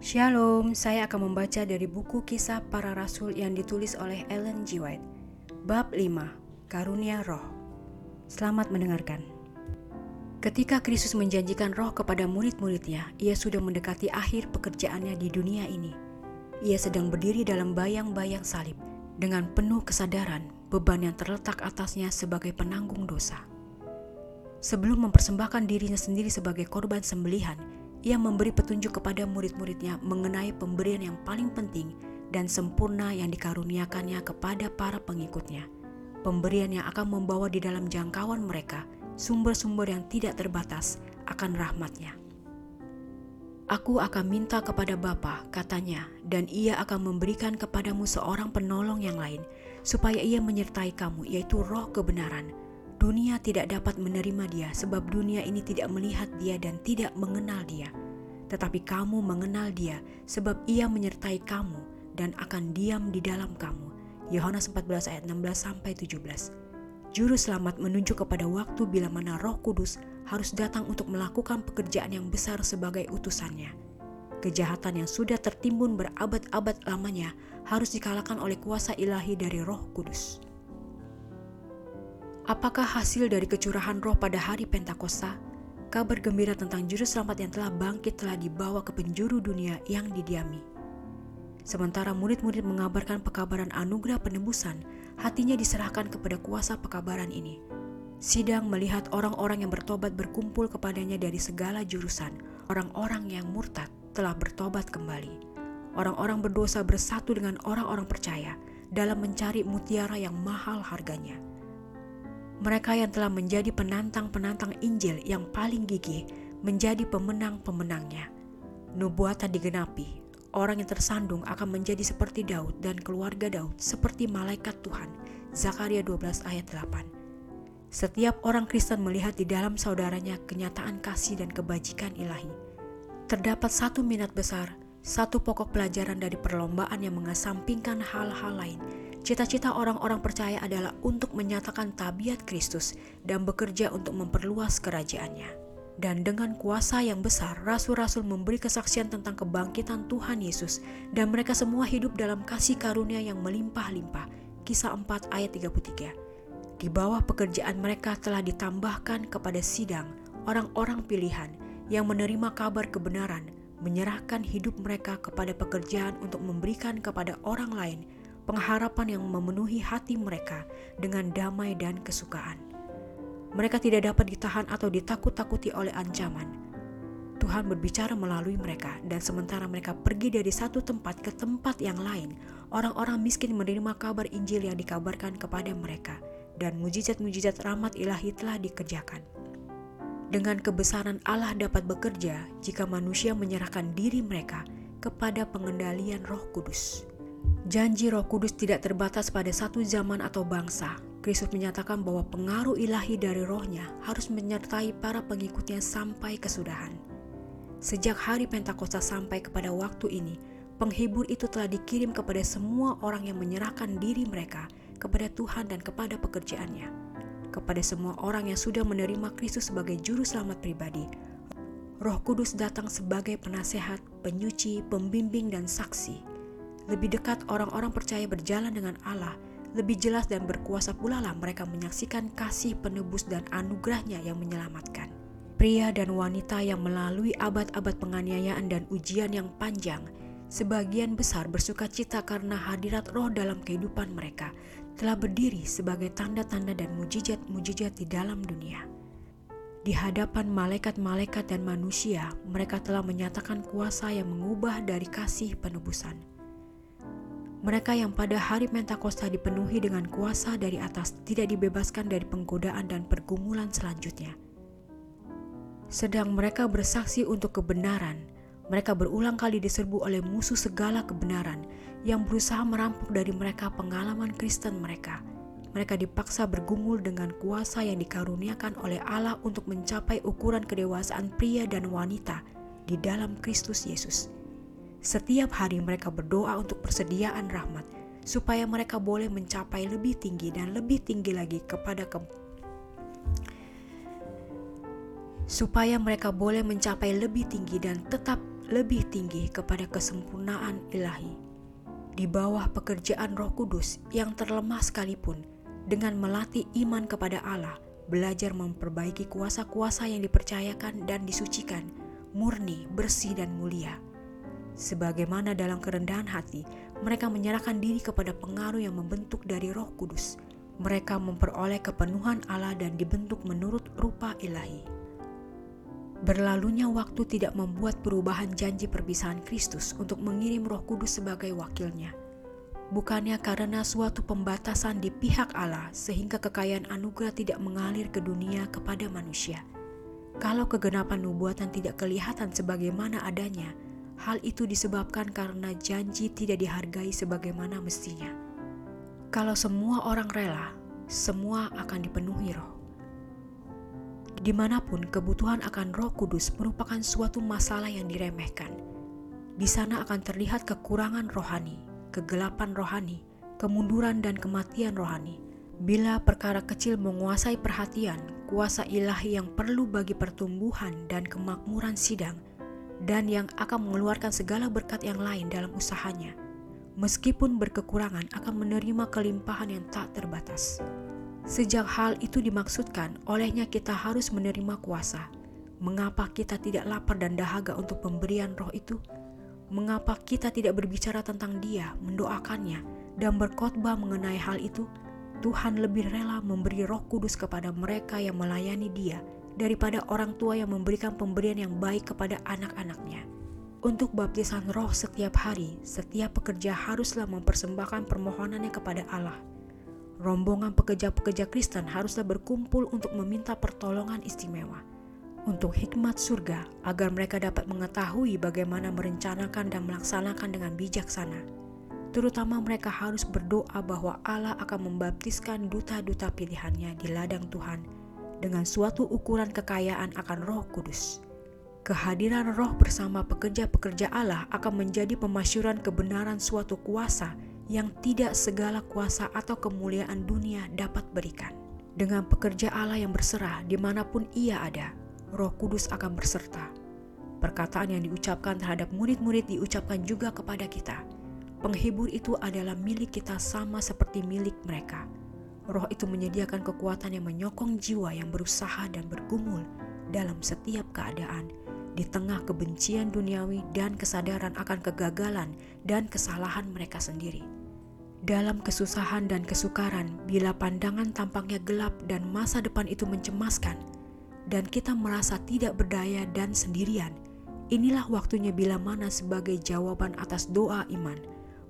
Shalom, saya akan membaca dari buku kisah para rasul yang ditulis oleh Ellen G. White. Bab 5, Karunia Roh. Selamat mendengarkan. Ketika Kristus menjanjikan roh kepada murid-muridnya, ia sudah mendekati akhir pekerjaannya di dunia ini. Ia sedang berdiri dalam bayang-bayang salib, dengan penuh kesadaran beban yang terletak atasnya sebagai penanggung dosa. Sebelum mempersembahkan dirinya sendiri sebagai korban sembelihan, ia memberi petunjuk kepada murid-muridnya mengenai pemberian yang paling penting dan sempurna yang dikaruniakannya kepada para pengikutnya. Pemberian yang akan membawa di dalam jangkauan mereka sumber-sumber yang tidak terbatas akan rahmatnya. Aku akan minta kepada Bapa, katanya, dan ia akan memberikan kepadamu seorang penolong yang lain, supaya ia menyertai kamu, yaitu roh kebenaran, Dunia tidak dapat menerima dia sebab dunia ini tidak melihat dia dan tidak mengenal dia. Tetapi kamu mengenal dia sebab ia menyertai kamu dan akan diam di dalam kamu. Yohanes 14 ayat 16 sampai 17. Juru selamat menunjuk kepada waktu bila mana Roh Kudus harus datang untuk melakukan pekerjaan yang besar sebagai utusannya. Kejahatan yang sudah tertimbun berabad-abad lamanya harus dikalahkan oleh kuasa ilahi dari Roh Kudus. Apakah hasil dari kecurahan roh pada hari Pentakosta? Kabar gembira tentang juru selamat yang telah bangkit telah dibawa ke penjuru dunia yang didiami. Sementara murid-murid mengabarkan pekabaran anugerah penebusan, hatinya diserahkan kepada kuasa pekabaran ini. Sidang melihat orang-orang yang bertobat berkumpul kepadanya dari segala jurusan. Orang-orang yang murtad telah bertobat kembali. Orang-orang berdosa bersatu dengan orang-orang percaya dalam mencari mutiara yang mahal harganya mereka yang telah menjadi penantang-penantang Injil yang paling gigih menjadi pemenang-pemenangnya. Nubuatan digenapi, orang yang tersandung akan menjadi seperti Daud dan keluarga Daud seperti malaikat Tuhan. Zakaria 12 ayat 8. Setiap orang Kristen melihat di dalam saudaranya kenyataan kasih dan kebajikan ilahi. Terdapat satu minat besar, satu pokok pelajaran dari perlombaan yang mengesampingkan hal-hal lain Cita-cita orang-orang percaya adalah untuk menyatakan tabiat Kristus dan bekerja untuk memperluas kerajaannya. Dan dengan kuasa yang besar, rasul-rasul memberi kesaksian tentang kebangkitan Tuhan Yesus dan mereka semua hidup dalam kasih karunia yang melimpah-limpah. Kisah 4 ayat 33. Di bawah pekerjaan mereka telah ditambahkan kepada sidang orang-orang pilihan yang menerima kabar kebenaran, menyerahkan hidup mereka kepada pekerjaan untuk memberikan kepada orang lain pengharapan yang memenuhi hati mereka dengan damai dan kesukaan. Mereka tidak dapat ditahan atau ditakut-takuti oleh ancaman. Tuhan berbicara melalui mereka, dan sementara mereka pergi dari satu tempat ke tempat yang lain, orang-orang miskin menerima kabar Injil yang dikabarkan kepada mereka, dan mujizat-mujizat rahmat ilahi telah dikerjakan. Dengan kebesaran Allah dapat bekerja jika manusia menyerahkan diri mereka kepada pengendalian Roh Kudus. Janji Roh Kudus tidak terbatas pada satu zaman atau bangsa. Kristus menyatakan bahwa pengaruh ilahi dari rohnya harus menyertai para pengikutnya sampai kesudahan. Sejak hari Pentakosta sampai kepada waktu ini, penghibur itu telah dikirim kepada semua orang yang menyerahkan diri mereka kepada Tuhan dan kepada pekerjaannya. Kepada semua orang yang sudah menerima Kristus sebagai juru selamat pribadi, Roh Kudus datang sebagai penasehat, penyuci, pembimbing, dan saksi lebih dekat orang-orang percaya berjalan dengan Allah, lebih jelas dan berkuasa pula lah mereka menyaksikan kasih penebus dan anugerahnya yang menyelamatkan. Pria dan wanita yang melalui abad-abad penganiayaan dan ujian yang panjang, sebagian besar bersuka cita karena hadirat roh dalam kehidupan mereka telah berdiri sebagai tanda-tanda dan mujizat-mujizat di dalam dunia. Di hadapan malaikat-malaikat dan manusia, mereka telah menyatakan kuasa yang mengubah dari kasih penebusan. Mereka yang pada hari Pentakosta dipenuhi dengan kuasa dari atas tidak dibebaskan dari penggodaan dan pergumulan selanjutnya. Sedang mereka bersaksi untuk kebenaran, mereka berulang kali diserbu oleh musuh segala kebenaran yang berusaha merampok dari mereka pengalaman Kristen mereka. Mereka dipaksa bergumul dengan kuasa yang dikaruniakan oleh Allah untuk mencapai ukuran kedewasaan pria dan wanita di dalam Kristus Yesus. Setiap hari mereka berdoa untuk persediaan rahmat, supaya mereka boleh mencapai lebih tinggi dan lebih tinggi lagi kepada ke supaya mereka boleh mencapai lebih tinggi dan tetap lebih tinggi kepada kesempurnaan ilahi. Di bawah pekerjaan Roh Kudus yang terlemah sekalipun, dengan melatih iman kepada Allah, belajar memperbaiki kuasa-kuasa yang dipercayakan dan disucikan, murni, bersih, dan mulia. Sebagaimana dalam kerendahan hati, mereka menyerahkan diri kepada pengaruh yang membentuk dari Roh Kudus. Mereka memperoleh kepenuhan Allah dan dibentuk menurut rupa ilahi. Berlalunya waktu tidak membuat perubahan janji perpisahan Kristus untuk mengirim Roh Kudus sebagai wakilnya. Bukannya karena suatu pembatasan di pihak Allah sehingga kekayaan anugerah tidak mengalir ke dunia kepada manusia. Kalau kegenapan nubuatan tidak kelihatan sebagaimana adanya, hal itu disebabkan karena janji tidak dihargai sebagaimana mestinya. Kalau semua orang rela, semua akan dipenuhi roh. Di mana pun kebutuhan akan roh kudus merupakan suatu masalah yang diremehkan. Di sana akan terlihat kekurangan rohani, kegelapan rohani, kemunduran dan kematian rohani. Bila perkara kecil menguasai perhatian, kuasa ilahi yang perlu bagi pertumbuhan dan kemakmuran sidang, dan yang akan mengeluarkan segala berkat yang lain dalam usahanya, meskipun berkekurangan akan menerima kelimpahan yang tak terbatas. Sejak hal itu dimaksudkan, olehnya kita harus menerima kuasa. Mengapa kita tidak lapar dan dahaga untuk pemberian roh itu? Mengapa kita tidak berbicara tentang Dia, mendoakannya, dan berkhotbah mengenai hal itu? Tuhan lebih rela memberi Roh Kudus kepada mereka yang melayani Dia daripada orang tua yang memberikan pemberian yang baik kepada anak-anaknya. Untuk baptisan roh setiap hari, setiap pekerja haruslah mempersembahkan permohonannya kepada Allah. Rombongan pekerja-pekerja Kristen haruslah berkumpul untuk meminta pertolongan istimewa untuk hikmat surga agar mereka dapat mengetahui bagaimana merencanakan dan melaksanakan dengan bijaksana. Terutama mereka harus berdoa bahwa Allah akan membaptiskan duta-duta pilihannya di ladang Tuhan dengan suatu ukuran kekayaan akan roh kudus. Kehadiran roh bersama pekerja-pekerja Allah akan menjadi pemasyuran kebenaran suatu kuasa yang tidak segala kuasa atau kemuliaan dunia dapat berikan. Dengan pekerja Allah yang berserah di mana pun ia ada, Roh Kudus akan berserta. Perkataan yang diucapkan terhadap murid-murid diucapkan juga kepada kita. Penghibur itu adalah milik kita sama seperti milik mereka. Roh itu menyediakan kekuatan yang menyokong jiwa yang berusaha dan bergumul dalam setiap keadaan di tengah kebencian duniawi dan kesadaran akan kegagalan dan kesalahan mereka sendiri. Dalam kesusahan dan kesukaran, bila pandangan tampaknya gelap dan masa depan itu mencemaskan, dan kita merasa tidak berdaya dan sendirian, inilah waktunya bila mana sebagai jawaban atas doa iman,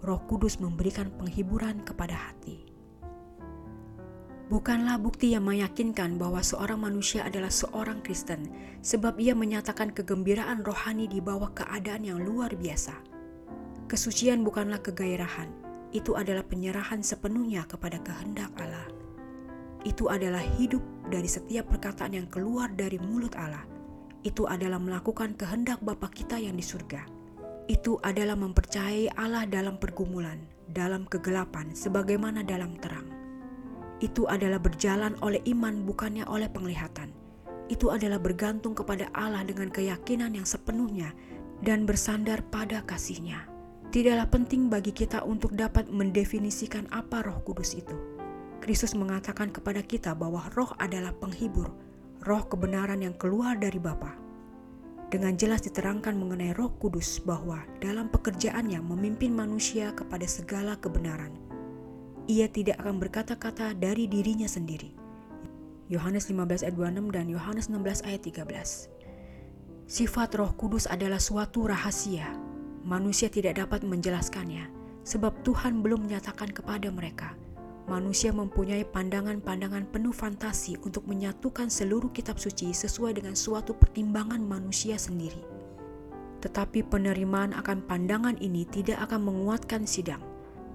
Roh Kudus memberikan penghiburan kepada hati. Bukanlah bukti yang meyakinkan bahwa seorang manusia adalah seorang Kristen, sebab ia menyatakan kegembiraan rohani di bawah keadaan yang luar biasa. Kesucian bukanlah kegairahan, itu adalah penyerahan sepenuhnya kepada kehendak Allah itu adalah hidup dari setiap perkataan yang keluar dari mulut Allah. Itu adalah melakukan kehendak Bapa kita yang di surga. Itu adalah mempercayai Allah dalam pergumulan, dalam kegelapan, sebagaimana dalam terang. Itu adalah berjalan oleh iman, bukannya oleh penglihatan. Itu adalah bergantung kepada Allah dengan keyakinan yang sepenuhnya dan bersandar pada kasihnya. Tidaklah penting bagi kita untuk dapat mendefinisikan apa Roh Kudus itu Kristus mengatakan kepada kita bahwa roh adalah penghibur, roh kebenaran yang keluar dari Bapa. Dengan jelas diterangkan mengenai roh kudus bahwa dalam pekerjaannya memimpin manusia kepada segala kebenaran. Ia tidak akan berkata-kata dari dirinya sendiri. Yohanes 15 ayat 26 dan Yohanes 16 ayat 13. Sifat roh kudus adalah suatu rahasia. Manusia tidak dapat menjelaskannya sebab Tuhan belum menyatakan kepada mereka manusia mempunyai pandangan-pandangan penuh fantasi untuk menyatukan seluruh kitab suci sesuai dengan suatu pertimbangan manusia sendiri. Tetapi penerimaan akan pandangan ini tidak akan menguatkan sidang.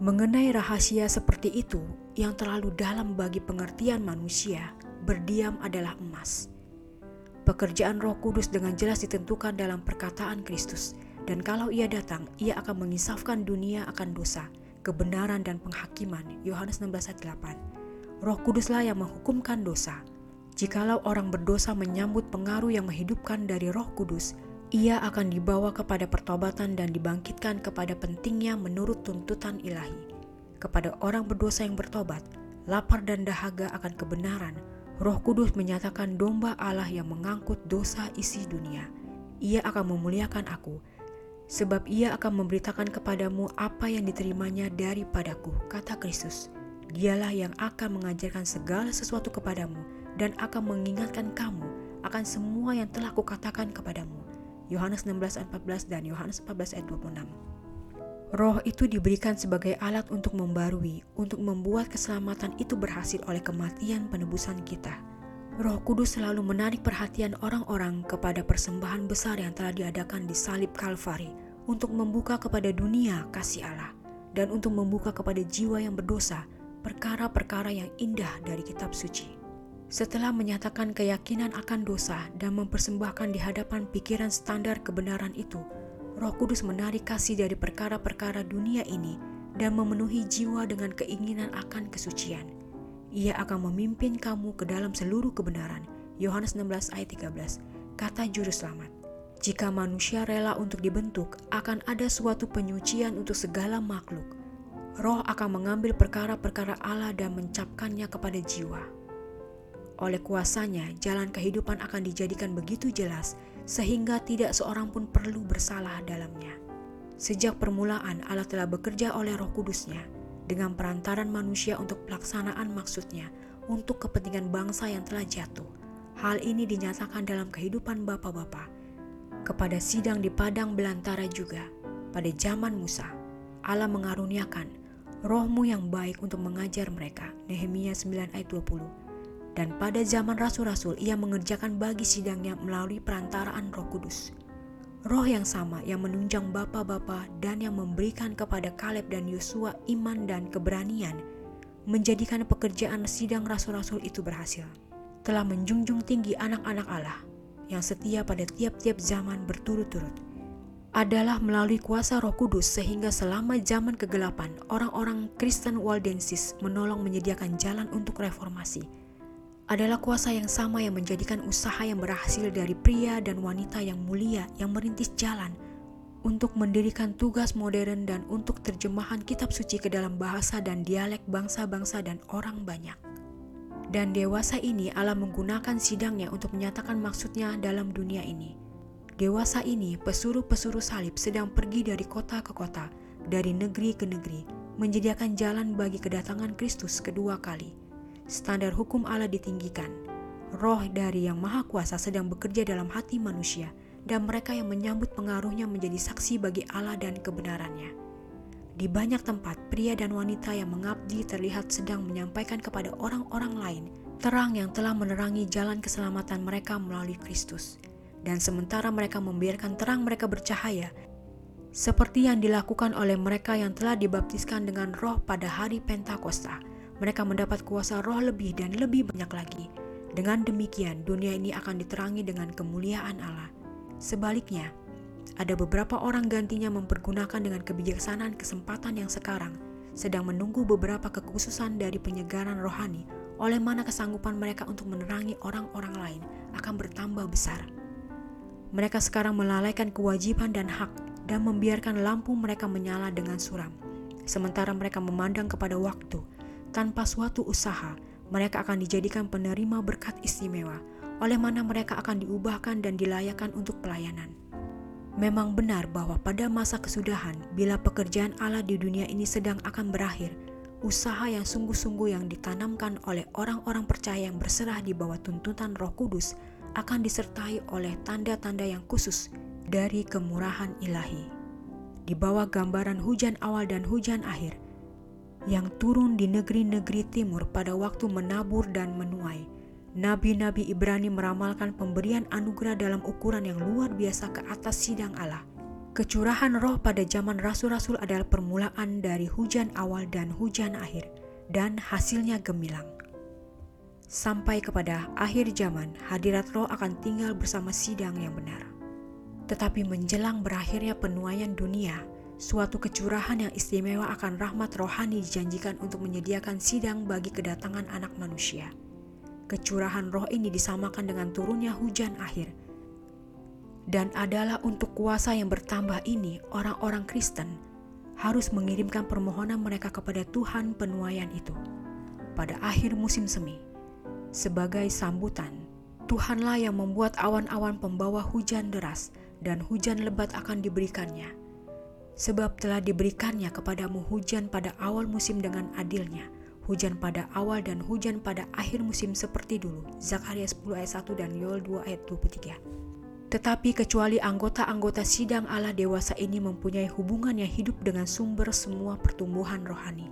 Mengenai rahasia seperti itu yang terlalu dalam bagi pengertian manusia, berdiam adalah emas. Pekerjaan Roh Kudus dengan jelas ditentukan dalam perkataan Kristus, dan kalau Ia datang, Ia akan mengisafkan dunia akan dosa kebenaran dan penghakiman. Yohanes 16 ayat 8. Roh Kuduslah yang menghukumkan dosa. Jikalau orang berdosa menyambut pengaruh yang menghidupkan dari Roh Kudus, ia akan dibawa kepada pertobatan dan dibangkitkan kepada pentingnya menurut tuntutan ilahi. Kepada orang berdosa yang bertobat, lapar dan dahaga akan kebenaran, Roh Kudus menyatakan domba Allah yang mengangkut dosa isi dunia. Ia akan memuliakan aku, sebab ia akan memberitakan kepadamu apa yang diterimanya daripadaku, kata Kristus. Dialah yang akan mengajarkan segala sesuatu kepadamu dan akan mengingatkan kamu akan semua yang telah kukatakan kepadamu. Yohanes 16 ayat 14 dan Yohanes 14 ayat 26. Roh itu diberikan sebagai alat untuk membarui, untuk membuat keselamatan itu berhasil oleh kematian penebusan kita. Roh Kudus selalu menarik perhatian orang-orang kepada persembahan besar yang telah diadakan di salib Kalvari untuk membuka kepada dunia kasih Allah dan untuk membuka kepada jiwa yang berdosa perkara-perkara yang indah dari kitab suci. Setelah menyatakan keyakinan akan dosa dan mempersembahkan di hadapan pikiran standar kebenaran itu, Roh Kudus menarik kasih dari perkara-perkara dunia ini dan memenuhi jiwa dengan keinginan akan kesucian. Ia akan memimpin kamu ke dalam seluruh kebenaran. Yohanes 16 ayat 13, kata juru selamat. Jika manusia rela untuk dibentuk, akan ada suatu penyucian untuk segala makhluk. Roh akan mengambil perkara-perkara Allah dan mencapkannya kepada jiwa. Oleh kuasanya, jalan kehidupan akan dijadikan begitu jelas sehingga tidak seorang pun perlu bersalah dalamnya. Sejak permulaan Allah telah bekerja oleh roh kudusnya dengan perantaran manusia untuk pelaksanaan maksudnya untuk kepentingan bangsa yang telah jatuh. Hal ini dinyatakan dalam kehidupan bapak-bapak. Kepada sidang di padang belantara juga, pada zaman Musa, Allah mengaruniakan rohmu yang baik untuk mengajar mereka. Nehemia 9 ayat 20 dan pada zaman rasul-rasul ia mengerjakan bagi sidangnya melalui perantaraan roh kudus. Roh yang sama yang menunjang bapa-bapa dan yang memberikan kepada Kaleb dan Yosua iman dan keberanian menjadikan pekerjaan sidang rasul-rasul itu berhasil. Telah menjunjung tinggi anak-anak Allah yang setia pada tiap-tiap zaman berturut-turut adalah melalui kuasa Roh Kudus sehingga selama zaman kegelapan orang-orang Kristen Waldensis menolong menyediakan jalan untuk reformasi adalah kuasa yang sama yang menjadikan usaha yang berhasil dari pria dan wanita yang mulia yang merintis jalan untuk mendirikan tugas modern dan untuk terjemahan kitab suci ke dalam bahasa dan dialek bangsa-bangsa dan orang banyak. Dan dewasa ini Allah menggunakan sidangnya untuk menyatakan maksudnya dalam dunia ini. Dewasa ini, pesuruh-pesuruh salib sedang pergi dari kota ke kota, dari negeri ke negeri, menyediakan jalan bagi kedatangan Kristus kedua kali standar hukum Allah ditinggikan. Roh dari Yang Maha Kuasa sedang bekerja dalam hati manusia, dan mereka yang menyambut pengaruhnya menjadi saksi bagi Allah dan kebenarannya. Di banyak tempat, pria dan wanita yang mengabdi terlihat sedang menyampaikan kepada orang-orang lain terang yang telah menerangi jalan keselamatan mereka melalui Kristus. Dan sementara mereka membiarkan terang mereka bercahaya, seperti yang dilakukan oleh mereka yang telah dibaptiskan dengan roh pada hari Pentakosta, mereka mendapat kuasa roh lebih dan lebih banyak lagi. Dengan demikian, dunia ini akan diterangi dengan kemuliaan Allah. Sebaliknya, ada beberapa orang gantinya mempergunakan dengan kebijaksanaan kesempatan yang sekarang, sedang menunggu beberapa kekhususan dari penyegaran rohani, oleh mana kesanggupan mereka untuk menerangi orang-orang lain akan bertambah besar. Mereka sekarang melalaikan kewajiban dan hak dan membiarkan lampu mereka menyala dengan suram, sementara mereka memandang kepada waktu tanpa suatu usaha, mereka akan dijadikan penerima berkat istimewa, oleh mana mereka akan diubahkan dan dilayakkan untuk pelayanan. Memang benar bahwa pada masa kesudahan, bila pekerjaan Allah di dunia ini sedang akan berakhir, usaha yang sungguh-sungguh yang ditanamkan oleh orang-orang percaya yang berserah di bawah tuntutan Roh Kudus akan disertai oleh tanda-tanda yang khusus dari kemurahan ilahi. Di bawah gambaran hujan awal dan hujan akhir, yang turun di negeri-negeri timur pada waktu menabur dan menuai. Nabi-nabi Ibrani meramalkan pemberian anugerah dalam ukuran yang luar biasa ke atas sidang Allah. Kecurahan roh pada zaman rasul-rasul adalah permulaan dari hujan awal dan hujan akhir, dan hasilnya gemilang. Sampai kepada akhir zaman, hadirat roh akan tinggal bersama sidang yang benar. Tetapi menjelang berakhirnya penuaian dunia, Suatu kecurahan yang istimewa akan rahmat rohani dijanjikan untuk menyediakan sidang bagi kedatangan anak manusia. Kecurahan roh ini disamakan dengan turunnya hujan akhir. Dan adalah untuk kuasa yang bertambah ini, orang-orang Kristen harus mengirimkan permohonan mereka kepada Tuhan penuaian itu pada akhir musim semi. Sebagai sambutan, Tuhanlah yang membuat awan-awan pembawa hujan deras dan hujan lebat akan diberikannya. Sebab telah diberikannya kepadamu hujan pada awal musim dengan adilnya, hujan pada awal dan hujan pada akhir musim seperti dulu. Zakaria 10 ayat 1 dan Yoel 2 ayat 23. Tetapi kecuali anggota-anggota sidang Allah dewasa ini mempunyai hubungan yang hidup dengan sumber semua pertumbuhan rohani.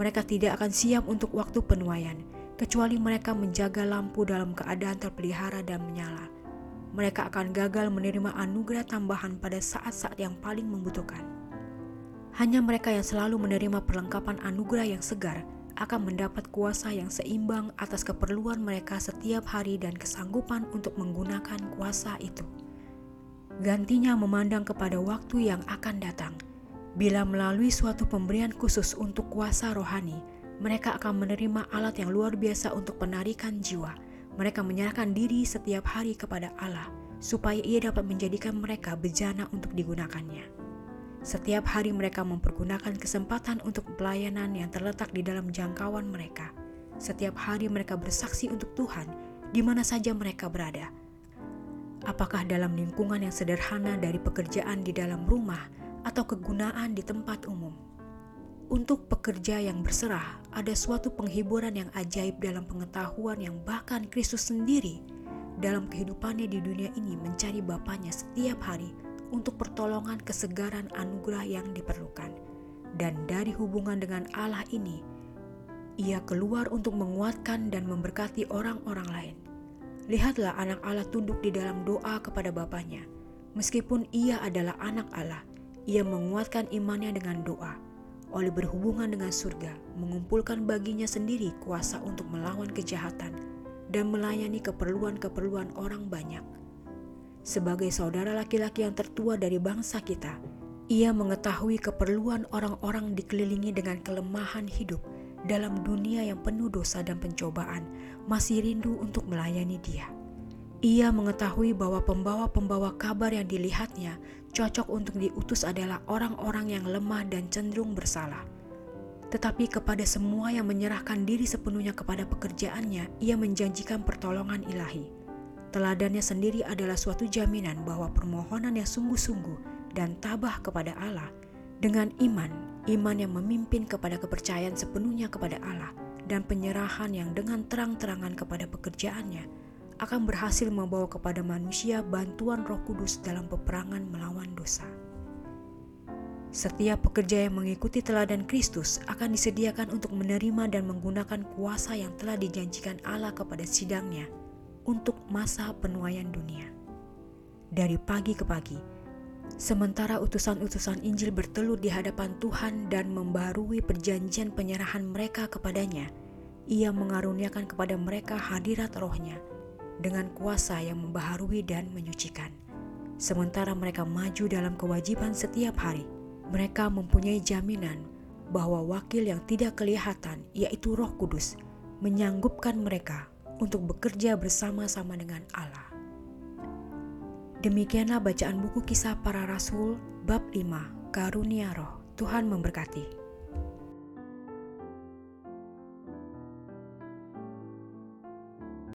Mereka tidak akan siap untuk waktu penuaian, kecuali mereka menjaga lampu dalam keadaan terpelihara dan menyala. Mereka akan gagal menerima anugerah tambahan pada saat-saat yang paling membutuhkan. Hanya mereka yang selalu menerima perlengkapan anugerah yang segar akan mendapat kuasa yang seimbang atas keperluan mereka setiap hari dan kesanggupan untuk menggunakan kuasa itu. Gantinya memandang kepada waktu yang akan datang. Bila melalui suatu pemberian khusus untuk kuasa rohani, mereka akan menerima alat yang luar biasa untuk penarikan jiwa. Mereka menyerahkan diri setiap hari kepada Allah, supaya Ia dapat menjadikan mereka bejana untuk digunakannya. Setiap hari mereka mempergunakan kesempatan untuk pelayanan yang terletak di dalam jangkauan mereka. Setiap hari mereka bersaksi untuk Tuhan di mana saja mereka berada. Apakah dalam lingkungan yang sederhana dari pekerjaan di dalam rumah atau kegunaan di tempat umum? Untuk pekerja yang berserah, ada suatu penghiburan yang ajaib dalam pengetahuan yang bahkan Kristus sendiri dalam kehidupannya di dunia ini mencari Bapaknya setiap hari untuk pertolongan kesegaran anugerah yang diperlukan. Dan dari hubungan dengan Allah ini, ia keluar untuk menguatkan dan memberkati orang-orang lain. Lihatlah anak Allah tunduk di dalam doa kepada Bapaknya. Meskipun ia adalah anak Allah, ia menguatkan imannya dengan doa. Oleh berhubungan dengan surga, mengumpulkan baginya sendiri kuasa untuk melawan kejahatan dan melayani keperluan-keperluan orang banyak sebagai saudara laki-laki yang tertua dari bangsa kita, ia mengetahui keperluan orang-orang dikelilingi dengan kelemahan hidup dalam dunia yang penuh dosa dan pencobaan, masih rindu untuk melayani Dia. Ia mengetahui bahwa pembawa-pembawa kabar yang dilihatnya cocok untuk diutus adalah orang-orang yang lemah dan cenderung bersalah. Tetapi kepada semua yang menyerahkan diri sepenuhnya kepada pekerjaannya, ia menjanjikan pertolongan ilahi Teladannya sendiri adalah suatu jaminan bahwa permohonan yang sungguh-sungguh dan tabah kepada Allah dengan iman, iman yang memimpin kepada kepercayaan sepenuhnya kepada Allah dan penyerahan yang dengan terang-terangan kepada pekerjaannya akan berhasil membawa kepada manusia bantuan Roh Kudus dalam peperangan melawan dosa. Setiap pekerja yang mengikuti teladan Kristus akan disediakan untuk menerima dan menggunakan kuasa yang telah dijanjikan Allah kepada sidangnya untuk masa penuaian dunia. Dari pagi ke pagi, sementara utusan-utusan Injil bertelur di hadapan Tuhan dan membarui perjanjian penyerahan mereka kepadanya, ia mengaruniakan kepada mereka hadirat rohnya dengan kuasa yang membaharui dan menyucikan. Sementara mereka maju dalam kewajiban setiap hari, mereka mempunyai jaminan bahwa wakil yang tidak kelihatan, yaitu Roh Kudus, menyanggupkan mereka untuk bekerja bersama-sama dengan Allah. Demikianlah bacaan buku kisah para rasul bab 5 Karunia Roh. Tuhan memberkati.